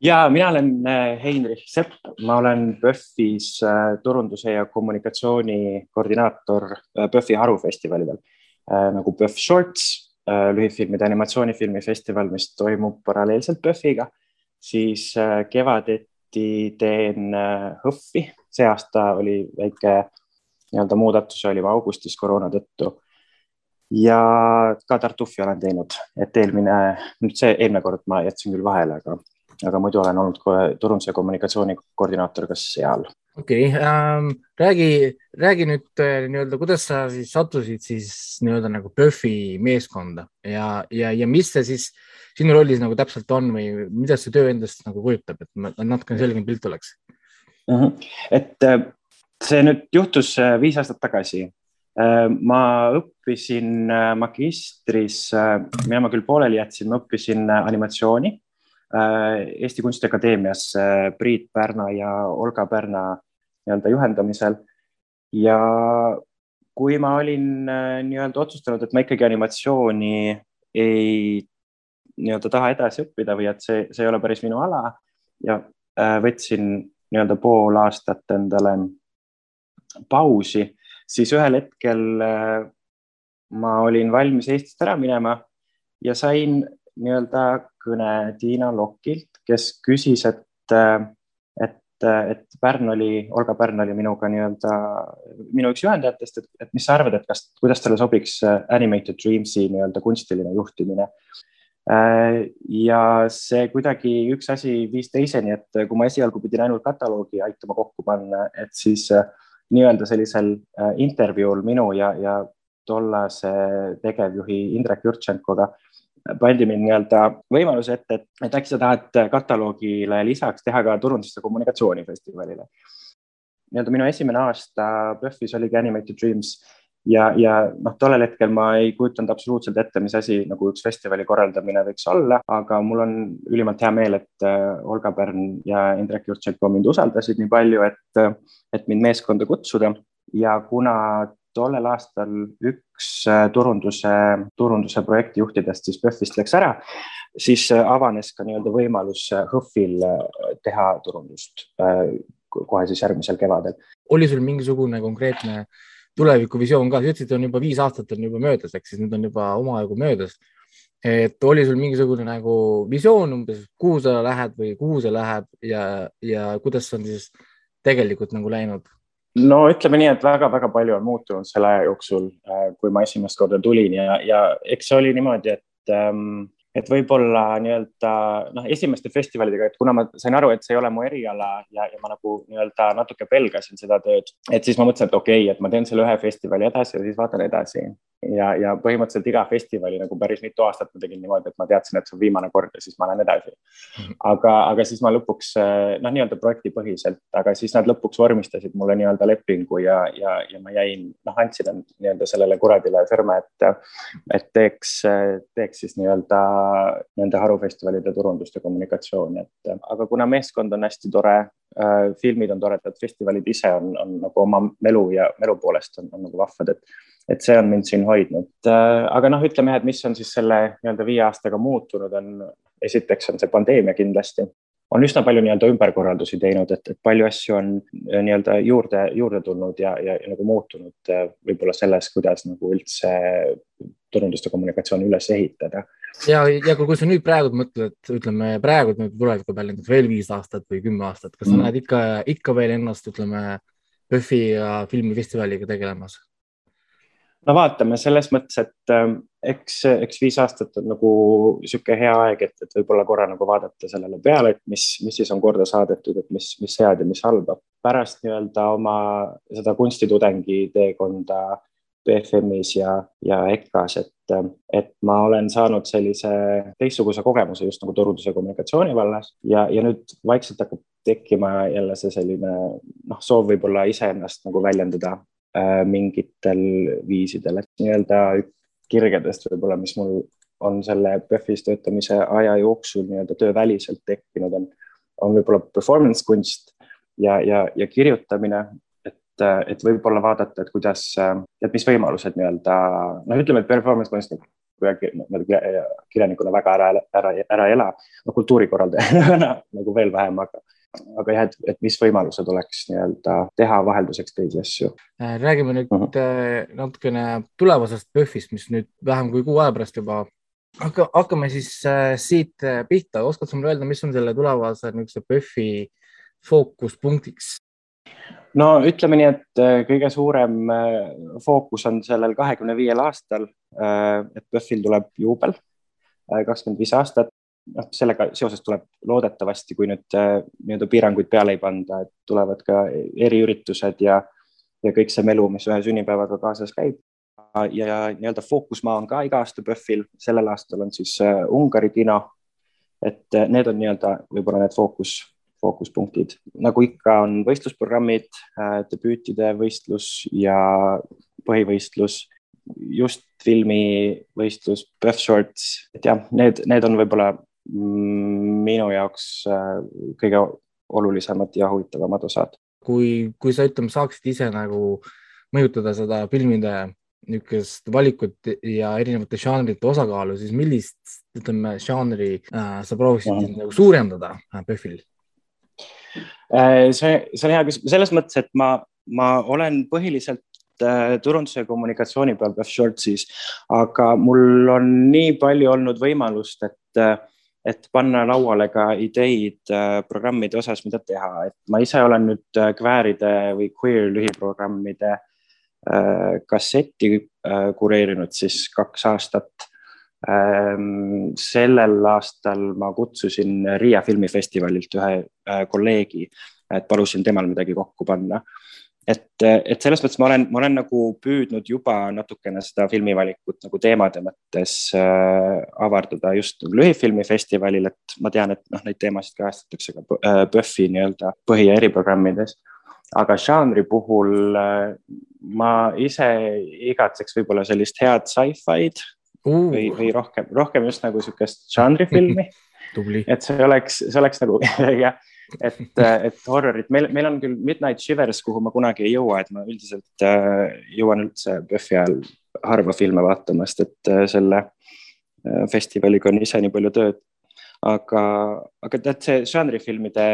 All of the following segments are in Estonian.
ja mina olen äh, Heinrich Sepp, ma olen PÖFFis äh, turunduse ja kommunikatsiooni koordinaator PÖFFi harufestivalidel. Nagu PÖFF Shorts, lühifilmide animatsioonifilmi festival, mis toimub paralleelselt PÖFFiga, siis kevadeti teen HÖFFi, see aasta oli väike nii-öelda muudatus, olime augustis koroona tõttu. Ja ka Tartufi olen teinud, et eelmine, nüüd see eelmine kord ma jätsin küll vahele, aga aga muidu olen olnud turunduse ja kommunikatsiooni koordinaator ka seal. okei okay, ähm,, räägi, räägi nüüd äh, nii-öelda, kuidas sa siis sattusid siis nii-öelda nagu PÖFFi meeskonda ja, ja, ja mis see siis sinu rollis nagu täpselt on või mida see töö endast nagu kujutab, et natukene selgem pilt oleks mm. -hmm. et äh, see nüüd juhtus äh, viis aastat tagasi. ma õppisin magistris, mina ma küll pooleli jätsin, ma õppisin animatsiooni Eesti Kunstiakadeemias äh, Priit Pärna ja Olga Pärna nii-öelda juhendamisel. ja kui ma olin äh, nii-öelda otsustanud, et ma ikkagi animatsiooni ei nii-öelda taha edasi õppida või et see, see ei ole päris minu ala ja võtsin nii-öelda pool aastat endale pausi, siis ühel hetkel ma olin valmis Eestist ära minema ja sain nii-öelda kõne Tiina Lokilt, kes küsis, et, et, et Pärn oli, Olga Pärn oli minuga nii-öelda minu üks juhendajatest, et, et mis sa arvad, et kas, kuidas talle sobiks Animated Dreamsi nii-öelda kunstiline juhtimine. ja see kuidagi üks asi viis teiseni, et kui ma esialgu pidin ainult kataloogi aitama kokku panna, et siis nii-öelda sellisel intervjuul minu ja, ja tollase tegevjuhi Indrek Jurtšenkoga pandi mind nii-öelda võimaluse ette, et, et äkki sa tahad kataloogile lisaks teha ka turundust ja kommunikatsioonifestivalile. nii-öelda minu esimene aasta PÖFFis oligi Animated Dreams ja, ja noh, tollel hetkel ma ei kujutanud absoluutselt ette, mis asi nagu üks festivali korraldamine võiks olla, aga mul on ülimalt hea meel, et äh, Olga Pärn ja Indrek Jurtšenko mind usaldasid nii palju, et, et mind meeskonda kutsuda ja kuna tollel aastal üks äh, turunduse, turunduse projektijuhtidest siis PÖFFist läks ära, siis äh, avanes ka nii-öelda võimalus HÖFFil äh, teha turundust kohe siis järgmisel kevadel. oli sul mingisugune konkreetne tulevikuvisioon ka, sa ütlesid, on juba viis aastat on juba möödas, ehk siis nüüd on juba omajagu möödas. et oli sul mingisugune nagu visioon umbes, kuhu sa lähed või kuhu see läheb ja, ja kuidas on siis tegelikult nagu läinud? No ütleme nii, et väga-väga palju on muutunud selle aja jooksul, äh, kui ma esimest korda tulin ja, ja eks see oli niimoodi, et ähm, et võib-olla nii-öelda noh, esimeste festivalidega, et kuna ma sain aru, et see ei ole mu eriala ja, ja ma nagu nii-öelda natuke pelgasin seda tööd, et siis ma mõtlesin, et okei okay,, et ma teen selle ühe festivali edasi ja siis vaatan edasi ja, ja põhimõtteliselt iga festivali nagu päris mitu aastat ma tegin niimoodi, et ma teadsin, et see on viimane kord ja siis ma lähen edasi. Mhm. aga, aga siis ma lõpuks noh, nii-öelda projektipõhiselt, aga siis nad lõpuks vormistasid mulle nii-öelda lepingu ja, ja, ja ma jäin, noh, andsin nii-öelda sellele kuradile sõrme, et, et teeks, teeks siis nii-öelda nende harufestivalide turundust ja kommunikatsiooni, et aga kuna meeskond on hästi tore, filmid on toredad, festivalid ise on, on nagu oma melu ja melu poolest on, on nagu vahvad, et et see on mind siin hoidnud. Äh, aga noh, ütleme jah, et mis on siis selle nii-öelda viie aastaga muutunud, on esiteks on see pandeemia kindlasti, on üsna palju nii-öelda ümberkorraldusi teinud, et, palju asju on äh, nii-öelda juurde, juurde tulnud ja, ja, ja nagu muutunud äh, võib-olla selles, kuidas nagu üldse turundust ja kommunikatsiooni üles ehitada. ja, ja kui sa nüüd praegu mõtled, ütleme praegu tuleviku peale näiteks veel viis aastat või kümme aastat, kas sa mm. näed ikka, ikka veel ennast, ütleme, PÖFFi ja filmifestivaliga tegelemas? No vaatame selles mõttes, et äh, eks, eks viis aastat on nagu niisugune hea aeg, et, et võib-olla korra nagu vaadata sellele peale, et mis, mis siis on korda saadetud, et mis, mis head ja mis halba. pärast nii-öelda oma seda kunstitudengi teekonda BFM-is ja, ja EKA-s, et, et ma olen saanud sellise teistsuguse kogemuse just nagu turunduse kommunikatsiooni vallas ja, ja nüüd vaikselt hakkab tekkima jälle see selline noh, soov võib-olla iseennast nagu väljendada mingitel viisidel, et nii-öelda kirgedest võib-olla, mis mul on selle PÖFFis töötamise aja jooksul nii-öelda tööväliselt tekkinud, on, on võib-olla performance kunst ja, ja, ja kirjutamine, et, et võib-olla vaadata, et kuidas, et mis võimalused nii-öelda, noh, ütleme, et performance kunstnik kirjanikuna väga ära, ära, ära ela, no kultuurikorraldajana nagu veel vähem, aga aga jah, et, et mis võimalused oleks nii-öelda teha vahelduseks teisi asju. Äh, räägime nüüd uh mhm. äh, -huh. natukene tulevasest PÖFFist, mis nüüd vähem kui kuu aja pärast juba hakka, hakkame siis äh, siit pihta, oskad sa mulle öelda, mis on selle tulevase niisuguse PÖFFi fookuspunktiks? no ütleme nii, et kõige suurem fookus on sellel kahekümne viiel aastal, et PÖFFil tuleb juubel, kakskümmend viis aastat noh, sellega seoses tuleb loodetavasti, kui nüüd äh, nii-öelda piiranguid peale ei panda, et tulevad ka eriüritused ja, ja kõik see melu, mis ühe sünnipäevaga kaasas käib. ja nii-öelda fookusmaa on ka iga aasta PÖFFil, sellel aastal on siis äh, Ungari kino. et äh, need on nii-öelda võib-olla need fookus, fookuspunktid, nagu ikka on võistlusprogrammid, debüütide võistlus ja põhivõistlus just filmivõistlus, Buff Shorts, et jah, need, need on võib-olla minu jaoks äh, kõige olulisemad ja huvitavamad osad. kui, kui sa ütleme, saaksid ise nagu mõjutada seda filmide niisugust valikut ja erinevate žanrite osakaalu, siis millist, ütleme, žanri äh, sa prooviksid mm. nagu suurendada äh, PÖFFil äh,? see, see on hea küsimus, selles mõttes, et ma, ma olen põhiliselt turunduse ja kommunikatsiooni peal PÖFF Shortsis, aga mul on nii palju olnud võimalust, et äh, et panna lauale ka ideid äh, programmide osas, mida teha, et ma ise olen nüüd äh, kvääride või queer lühiprogrammide äh, kassetti kureerinud siis kaks aastat. Ähm, sellel aastal ma kutsusin Riia filmifestivalilt ühe kolleegi, et palusin temal midagi kokku panna et, et selles mõttes ma olen, ma olen nagu püüdnud juba natukene seda filmivalikut nagu teemade mõttes äh, avardada just nagu lühifilmifestivalil, et ma tean, et noh, neid teemasid kajastatakse ka äh, PÖFFi nii-öelda põhi- ja eriprogrammides. aga žanri puhul äh, ma ise igatseks võib-olla sellist head sci-fi'd uh. või, või rohkem, rohkem just nagu sihukest žanrifilmi et see oleks, see oleks nagu jah et, et horrorid, meil, meil on küll Midnight Shivers, kuhu ma kunagi ei jõua, et ma üldiselt äh, jõuan üldse PÖFFi ajal harva filme vaatama, sest et äh, selle äh, festivaliga on ise nii palju tööd. aga, aga tead, see žanrifilmide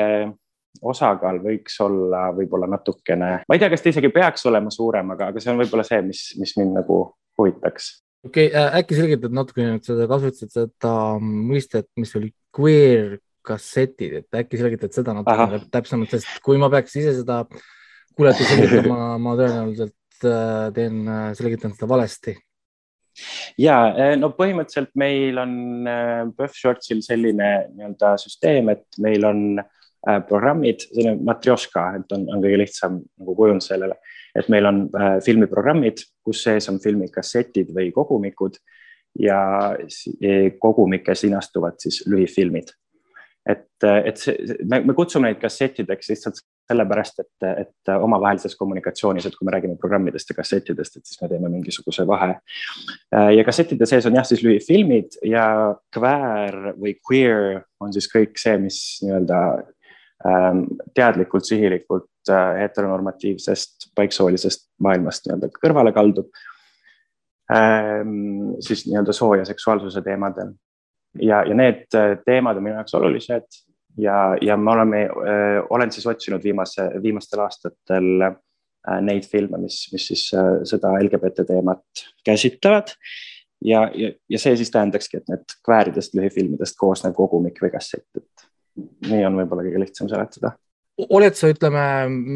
osakaal võiks olla võib-olla natukene, ma ei tea, kas ta isegi peaks olema suurem, aga, aga see on võib-olla see, mis, mis mind nagu huvitaks okei okay, äh,, äkki selgitad natukene, et sa kasutasid seda mõistet, mis oli queer kassetid, et äkki selgitad seda natuke täpsemalt, sest kui ma peaks ise seda kuulajatele selgitama, ma tõenäoliselt äh, teen, äh, selgitan seda valesti. ja äh, no põhimõtteliselt meil on Buff Shortsil selline nii-öelda süsteem, et meil on programmid, selline matrjoška, et on, on kõige lihtsam nagu kujund sellele, et meil on filmiprogrammid, kus sees on filmikassetid või kogumikud ja kogumikes linastuvad siis lühifilmid et, et see, me, me kutsume neid kassettideks lihtsalt sellepärast, et, et omavahelises kommunikatsioonis, et kui me räägime programmidest ja kassettidest, et siis me teeme mingisuguse vahe. ja kassettide sees on jah, siis lühifilmid ja kväär või queer on siis kõik see, mis nii-öelda ähm, teadlikult, sihilikult äh, heteronormatiivsest paiksoolisest maailmast nii-öelda kõrvale kaldub ähm,. siis nii-öelda soo ja seksuaalsuse teemadel ja, ja need äh, teemad on minu jaoks olulised ja, ja me oleme, äh, olen siis otsinud viimase, viimastel aastatel äh, neid filme, mis, mis siis seda LGBT teemat käsitlevad. ja, ja, ja see siis tähendakski, et need kvääridest lühifilmidest koosnev kogumik või kassett, et nii on võib-olla kõige lihtsam seletada. oled sa, ütleme,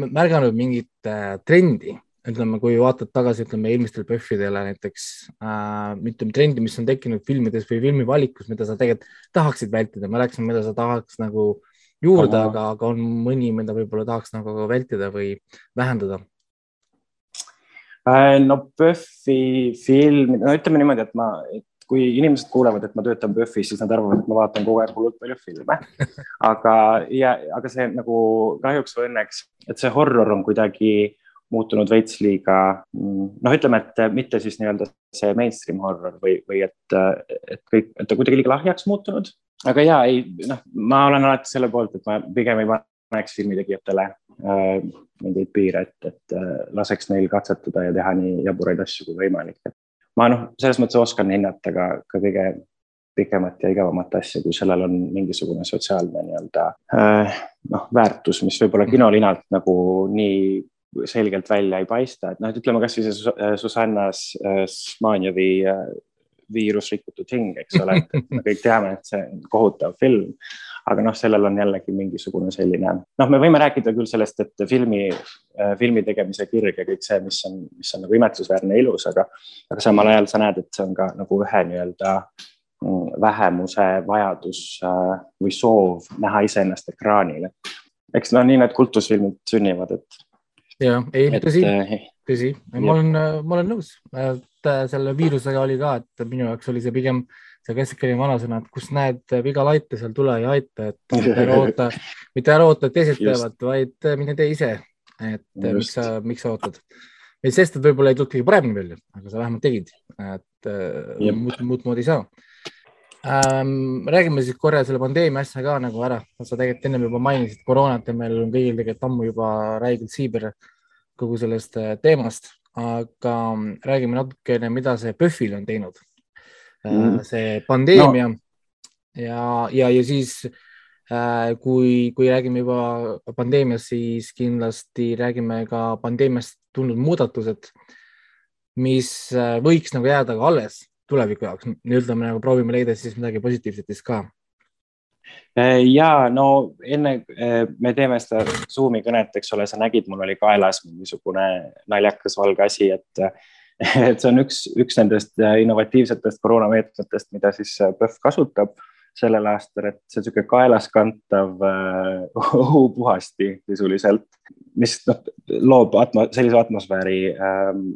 märganud mingit trendi ütleme, kui vaatad tagasi, ütleme eelmistel PÖFFidele näiteks äh,, ütleme trendi, mis on tekkinud filmides või filmivalikus, mida sa tegelikult tahaksid vältida, ma rääkisin, mida sa tahaks nagu juurde, aga, aga on mõni, mida võib-olla tahaks nagu vältida või vähendada äh,? no PÖFFi film, no ütleme niimoodi, et ma, et kui inimesed kuulevad, et ma töötan PÖFFis, siis nad arvavad, et ma vaatan kogu aeg hullult palju filme. aga, ja, aga see nagu kahjuks või õnneks, et see horror on kuidagi muutunud veits liiga noh, ütleme, et mitte siis nii-öelda see mainstream horror või, või et, et kõik, et ta kuidagi liiga lahjaks muutunud. aga ja ei, noh, ma olen alati selle poolt, et ma pigem ei paneks filmitegijatele äh, mingeid piire, et, et äh, laseks neil katsetada ja teha nii jaburaid asju kui võimalik. ma noh, selles mõttes oskan hinnata ka, ka kõige pikemat ja igavamat asja, kui sellel on mingisugune sotsiaalne nii-öelda äh, noh, väärtus, mis võib-olla kinolinalt nagu nii selgelt välja ei paista, et noh, et ütleme kasvõi see Susanna Smanjevi viirus rikutud hing, eks ole, et me kõik teame, et see on kohutav film. aga noh, sellel on jällegi mingisugune selline, noh, me võime rääkida küll sellest, et filmi, filmi tegemise kirg ja kõik see, mis on, mis on nagu imetlusväärne ilus, aga, aga samal ajal sa näed, et see on ka nagu ühe nii-öelda mm, vähemuse vajadus äh, või soov näha iseennast ekraanil. eks noh, nii need kultusfilmid sünnivad, et. Ja, ei, tõsi, tõsi, ma olen, ma olen nõus, et äh, selle viirusega oli ka, et minu jaoks oli see pigem see klassikaline vanasõna, et kus näed viga laita, seal tule ei aita, et mitte ära oota, mitte ära oota, et teised teevad, vaid mine tee ise. et Just. miks sa, miks sa ootad? et sest, et võib-olla ei tulnud kõige paremini välja, aga sa vähemalt tegid, et äh, muud, muud moodi ei saa ähm,. räägime siis korra selle pandeemia asja ka nagu ära, sa tegelikult ennem juba mainisid koroonat ja meil on kõigil tegelikult ammu juba räigelt siiber kogu sellest äh, teemast aga räägime natukene, mida see PÖFFil on teinud mm.. see pandeemia no. ja, ja, ja siis äh, kui, kui räägime juba pandeemiast, siis kindlasti räägime ka pandeemiast tulnud muudatused, mis võiks nagu jääda ka alles tuleviku jaoks, nii-öelda me nagu proovime leida siis midagi positiivset siis ka. Äh, ja no enne äh, me teeme seda Zoomi kõnet, eks ole, sa nägid, mul oli kaelas mingisugune naljakas valge asi, et, et see on üks, üks nendest innovatiivsetest koroonameetmetest, mida siis PÖFF kasutab sellel aastal, et see on niisugune kaelas kantav äh, õhupuhasti sisuliselt, mis noh, loob atmo, sellise atmosfääri ähm,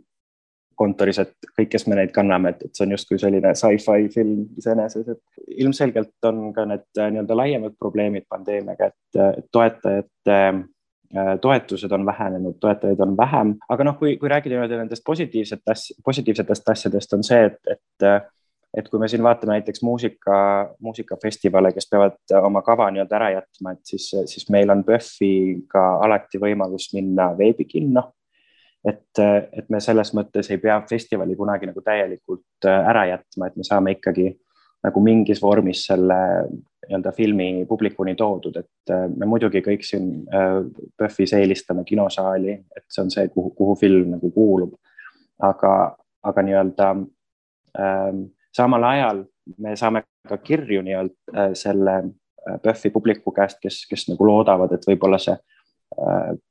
kontoris, et kõik, kes me neid kanname, et, et see on justkui selline sci-fi film iseenesest, et ilmselgelt on ka need äh, nii-öelda laiemad probleemid pandeemiaga, et toetajate äh, toetused on vähenenud, toetajaid on vähem, aga noh, kui, kui rääkida niimoodi nendest positiivsetest, positiivsetest asjadest, on see, et, et et kui me siin vaatame näiteks muusika, muusikafestivale, kes peavad oma kava nii-öelda ära jätma, et siis, siis meil on PÖFFiga alati võimalus minna veebikinno et, et me selles mõttes ei pea festivali kunagi nagu täielikult äh, ära jätma, et me saame ikkagi nagu mingis vormis selle nii-öelda filmi publikuni toodud, et äh, me muidugi kõik siin PÖFFis äh, eelistame kinosaali, et see on see, kuhu, kuhu film nagu kuulub. aga, aga nii-öelda ähm, samal ajal me saame ka kirju nii-öelda selle PÖFFi publiku käest, kes, kes nagu loodavad, et võib-olla see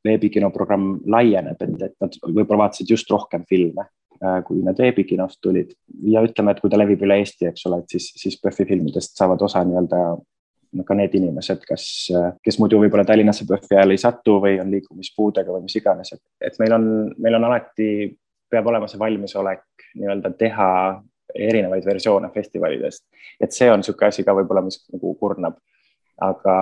veebikinoprogramm laieneb, et, et nad võib-olla vaatasid just rohkem filme, äh, kui need veebikinost tulid ja ütleme, et kui ta levib üle Eesti, eks ole, et siis, siis PÖFFi filmidest saavad osa nii-öelda ka need inimesed, kas, kes muidu võib-olla Tallinnasse PÖFFi ajal ei satu või on liikumispuudega või mis iganes, et, et meil on, meil on alati, peab olema see valmisolek nii-öelda teha erinevaid versioone festivalidest. et see on niisugune asi ka võib-olla, mis nagu kurnab. aga,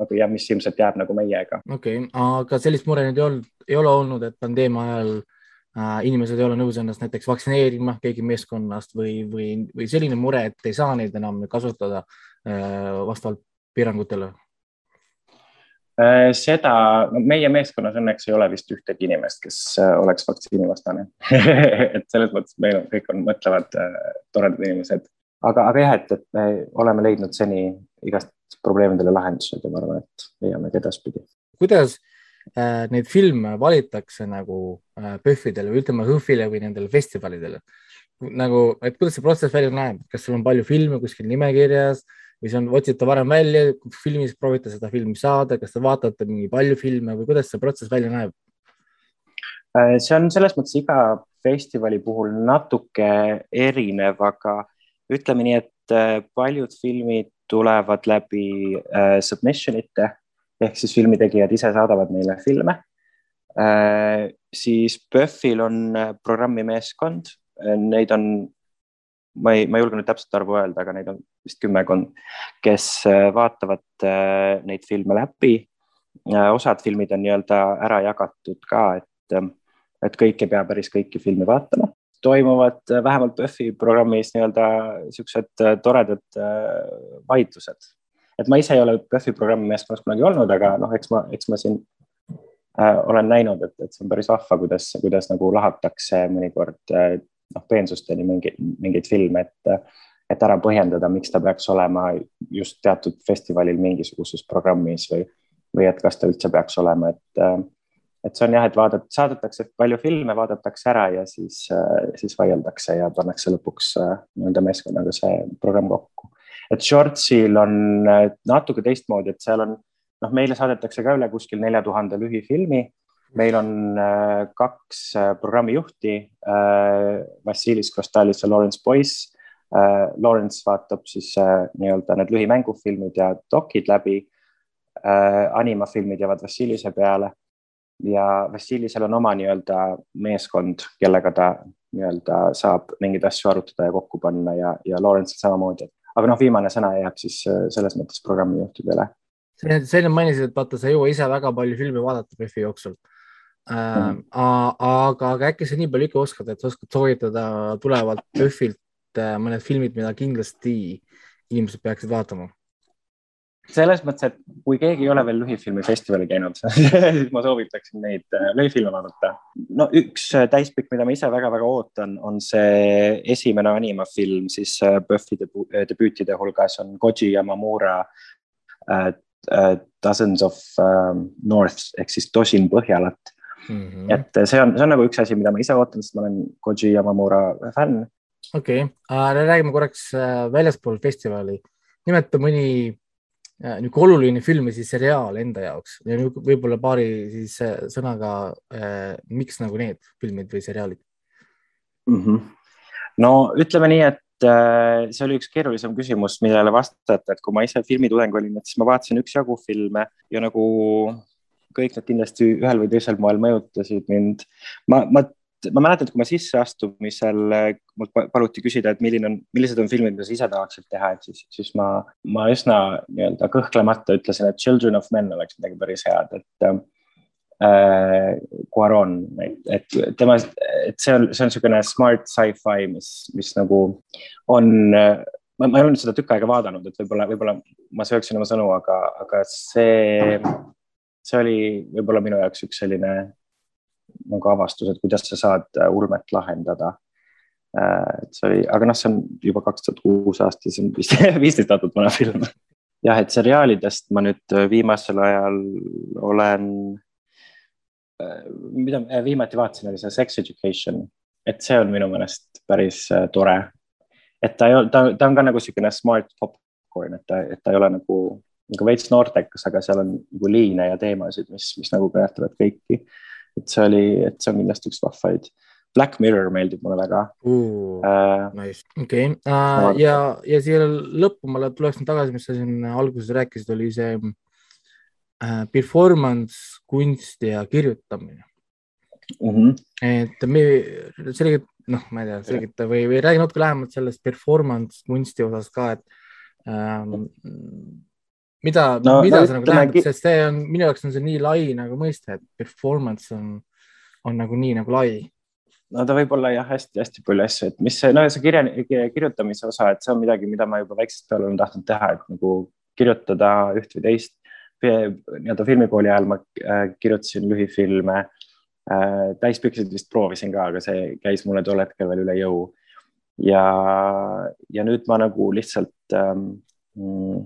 aga jah, mis ilmselt jääb nagu meiega. okei okay., aga sellist mure nüüd ei olnud, ei ole olnud, et pandeemia ajal äh, inimesed ei ole nõus ennast näiteks vaktsineerima, keegi meeskonnast või, või, või selline mure, et ei saa neid enam kasutada äh, vastavalt piirangutele äh,? seda, no meie meeskonnas õnneks ei ole vist ühtegi inimest, kes äh, oleks vaktsiinivastane et selles mõttes meil on, kõik on mõtlevad äh, toredad inimesed, aga, aga jah, et, et me oleme leidnud seni igast probleemidele lahendused ja ma arvan, et leiame ka edaspidi. kuidas äh, neid filme valitakse nagu äh, PÖFFidele või ütleme HÖFFile või nendele festivalidele? nagu, et kuidas see protsess välja näeb, kas sul on palju filme kuskil nimekirjas või see on, otsite varem välja, filmis proovite seda filmi saada, kas te vaatate mingi palju filme või kuidas see protsess välja näeb? Äh, see on selles mõttes iga festivali puhul natuke erinev, aga ütleme nii, et äh, paljud filmid tulevad läbi äh, submission ite ehk siis filmitegijad ise saadavad meile filme äh,. siis PÖFFil on äh, programmimeeskond, äh, neid on, ma ei, ma ei julge nüüd täpset arvu öelda, aga neid on vist kümmekond, kes vaatavad äh, neid filme läbi äh,. osad filmid on nii-öelda ära jagatud ka, et, et kõik ei pea päris kõiki filme vaatama toimuvad äh, vähemalt PÖFFi programmis nii-öelda siuksed äh, toredad äh, vaidlused. et ma ise ei ole PÖFFi programmi meeskonnas kunagi olnud, aga noh, eks ma, eks ma siin äh, olen näinud, et, et see on päris vahva, kuidas, kuidas nagu lahatakse mõnikord äh, noh, peensusteni mingeid, mingeid filme, et, et ära põhjendada, miks ta peaks olema just teatud festivalil mingisuguses programmis või, või et kas ta üldse peaks olema, et, et see on jah, et vaadat-, saadetakse palju filme, vaadatakse ära ja siis, siis vaieldakse ja pannakse lõpuks nii-öelda meeskonnaga see programm kokku. et Shortsil on natuke teistmoodi, et seal on noh, meile saadetakse ka üle kuskil nelja tuhande lühifilmi meil on äh, kaks äh, programmijuhti äh,, Vassilis Kostalis ja Lawrence Boyce äh,. Lawrence vaatab siis äh, nii-öelda need lühimängufilmid ja dokid läbi äh,. animafilmid jäävad Vassilise peale ja Vassilisel on oma nii-öelda meeskond, kellega ta nii-öelda saab mingeid asju arutada ja kokku panna ja, ja Lawrence'il samamoodi. aga noh, viimane sõna jääb siis äh, selles mõttes programmijuhtidele. sa enne mainisid, et vaata, sa ei jõua ise väga palju filme vaadata PÖFFi jooksul Mm. aga, aga äkki sa nii palju ikka oskad, et oskad soovitada tulevalt PÖFFilt äh, mõned filmid, mida kindlasti inimesed peaksid vaatama? Selles mõttes, et kui keegi ei ole veel lühifilmifestivali käinud siis ma soovitaksin neid äh, lühifilme vaadata. no üks äh, täispikk, mida ma ise väga-väga ootan, on see esimene animafilm siis PÖFFi debüütide hulgas on Koji Yamamura uh, uh, Dozens of uh, North ehk siis tosin Põhjalat mm. -hmm. et see on, see on nagu üks asi, mida ma ise ootan, sest ma olen Koji Yamamura fänn. okei okay., räägime korraks äh, väljaspool festivali. nimeta mõni äh, niisugune oluline film või siis seriaal enda jaoks ja võib-olla paari siis äh, sõnaga, miks nagu need filmid või seriaalid mm? -hmm. no ütleme nii, et see oli üks keerulisem küsimus, millele vastata, et kui ma ise filmitudeng olin, et siis ma vaatasin üksjagu filme ja nagu kõik nad kindlasti ühel või teisel moel mõjutasid mind. ma, ma, ma mäletan, et kui ma sisseastumisel mult paluti küsida, et milline on, millised on filmid, mida sa ise tahaksid teha, et siis, siis ma, ma üsna nii-öelda kõhklemata ütlesin, et Children of Men oleks midagi päris head, et äh, Cuaron, et tema, et see on, see on niisugune smart sci-fi, mis, mis nagu on ma, ma ei ole nüüd seda tükk aega vaadanud, et võib-olla, võib-olla ma sööksin oma sõnu, aga, aga see see oli võib-olla minu jaoks üks selline nagu avastus, et kuidas sa saad äh, ulmet lahendada. Äh, et see oli, aga noh, see on juba kaks tuhat kuus aasta, see on vist viisteist aastat vana film. jah, et seriaalidest ma nüüd äh, viimasel ajal olen, mida viimati vaatasin, oli see Sex Education, et see on minu meelest päris tore. et ta ei ole, ta, ta on ka nagu niisugune smart popcorn, et ta, et ta ei ole nagu nagu veits noortekas, aga seal on nagu liine ja teemasid, mis, mis nagu kõnetavad kõiki. Et see oli, et see on kindlasti üks vahvaid. Black Mirror meeldib mulle väga uh,. Uh, nice. okei okay. uh, ja, ja siia lõppu ma tuleks nüüd tagasi, mis sa siin alguses rääkisid, oli see uh, performance, kunst ja kirjutamine mm. -hmm. et me selgelt, noh, ma ei tea, selgita või, või räägi natuke lähemalt sellest performance kunsti osas ka, et um, mida no,, mida no, see nagu tähendab, sest see on, minu jaoks on see nii lai nagu mõiste, et performance on, on nagu nii nagu lai. no ta võib olla jah, hästi-hästi palju asju, et mis see, no see kirja, kirjutamise osa, et see on midagi, mida ma juba väiksest peale olen tahtnud teha, et nagu kirjutada üht või teist. nii-öelda filmikooli ajal ma äh, kirjutasin lühifilme äh,. täispikseid vist proovisin ka, aga see käis mulle tol hetkel veel üle jõu. ja, ja nüüd ma nagu lihtsalt ähm, mm,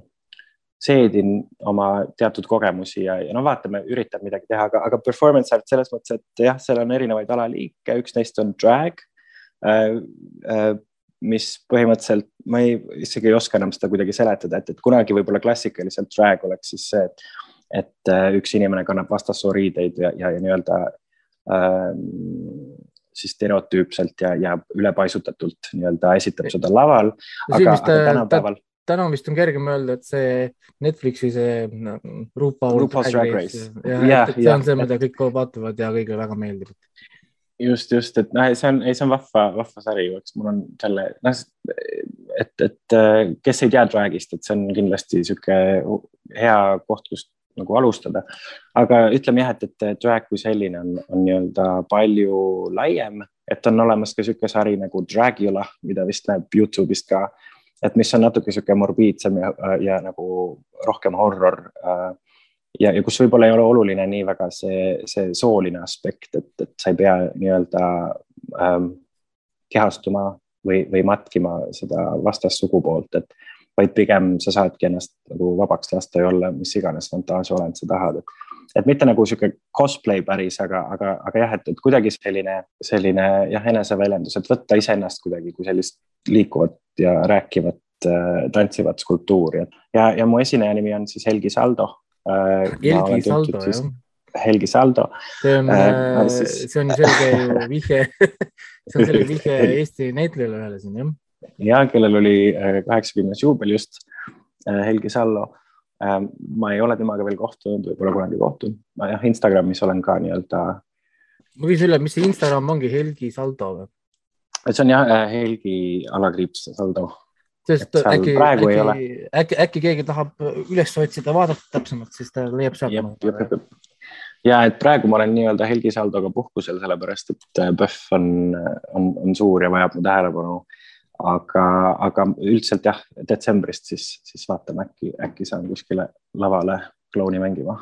seedin oma teatud kogemusi ja, ja no vaatame, üritan midagi teha, aga, aga performance art selles mõttes, et jah, seal on erinevaid alaliike, üks neist on drag äh,. Äh, mis põhimõtteliselt, ma ei, isegi ei oska enam seda kuidagi seletada, et, et kunagi võib-olla klassikaliselt drag oleks siis see, et, et äh, üks inimene kannab vastassoo riideid ja, ja, ja nii-öelda äh, siis stereotüüpselt ja, ja ülepaisutatult nii-öelda esitab seda laval. aga, aga tänapäeval täna vist on kergem öelda, et see Netflixi see RuPaul RuPaul's Drag Race, yeah, see on see, mida kõik vaatavad ja kõigile väga meeldib. just, just, et noh, see on, ei, see on vahva, vahva sari, eks mul on selle, noh, et, et kes ei tea Dragist, et see on kindlasti niisugune hea koht, kust nagu alustada. aga ütleme jah, et, et drag kui selline on, on nii-öelda palju laiem, et on olemas ka niisugune sari nagu Dragula, mida vist näeb Youtube'ist ka et mis on natuke sihuke morbiidsem ja, ja nagu rohkem horror. Äh, ja, ja kus võib-olla ei ole oluline nii väga see, see sooline aspekt, et, et sa ei pea nii-öelda ähm, kehastuma või, või matkima seda vastassugupoolt, et vaid pigem sa saadki ennast nagu vabaks lasta ja olla mis iganes fantaasia-olend sa tahad, et et mitte nagu sihuke cosplay päris, aga, aga, aga jah, et, et kuidagi selline, selline jah, eneseväljendus, et võtta iseennast kuidagi kui sellist liikuvat ja rääkivat äh, tantsivat skulptuuri ja, ja mu esineja nimi on siis Helgi Saldo äh,. Helgi Saldo, jah. Helgi Saldo. see on äh,, äh siis... see on selge ju vihje see on selge vihje Eesti näitlejale ühele siin, jah. ja kellel oli kaheksakümnes juubel just, Helgi Sallo ma ei ole temaga veel kohtunud, võib-olla kunagi kohtun. ma jah, Instagramis olen ka nii-öelda. ma küsin üle, mis see Instagram ongi, Helgi Saldo või? See on jah, äh, Helgi alakriips Saldo. sest äkki, äkki, äkki, äkki keegi tahab üles otsida, vaadata täpsemalt, siis ta leiab sealt. ja et praegu ma olen nii-öelda Helgi Saldoga puhkusel, sellepärast et äh, PÖFF on, on, on suur ja vajab mu tähelepanu aga, aga üldiselt jah, detsembrist siis, siis vaatame, äkki, äkki saan kuskile lavale klouni mängima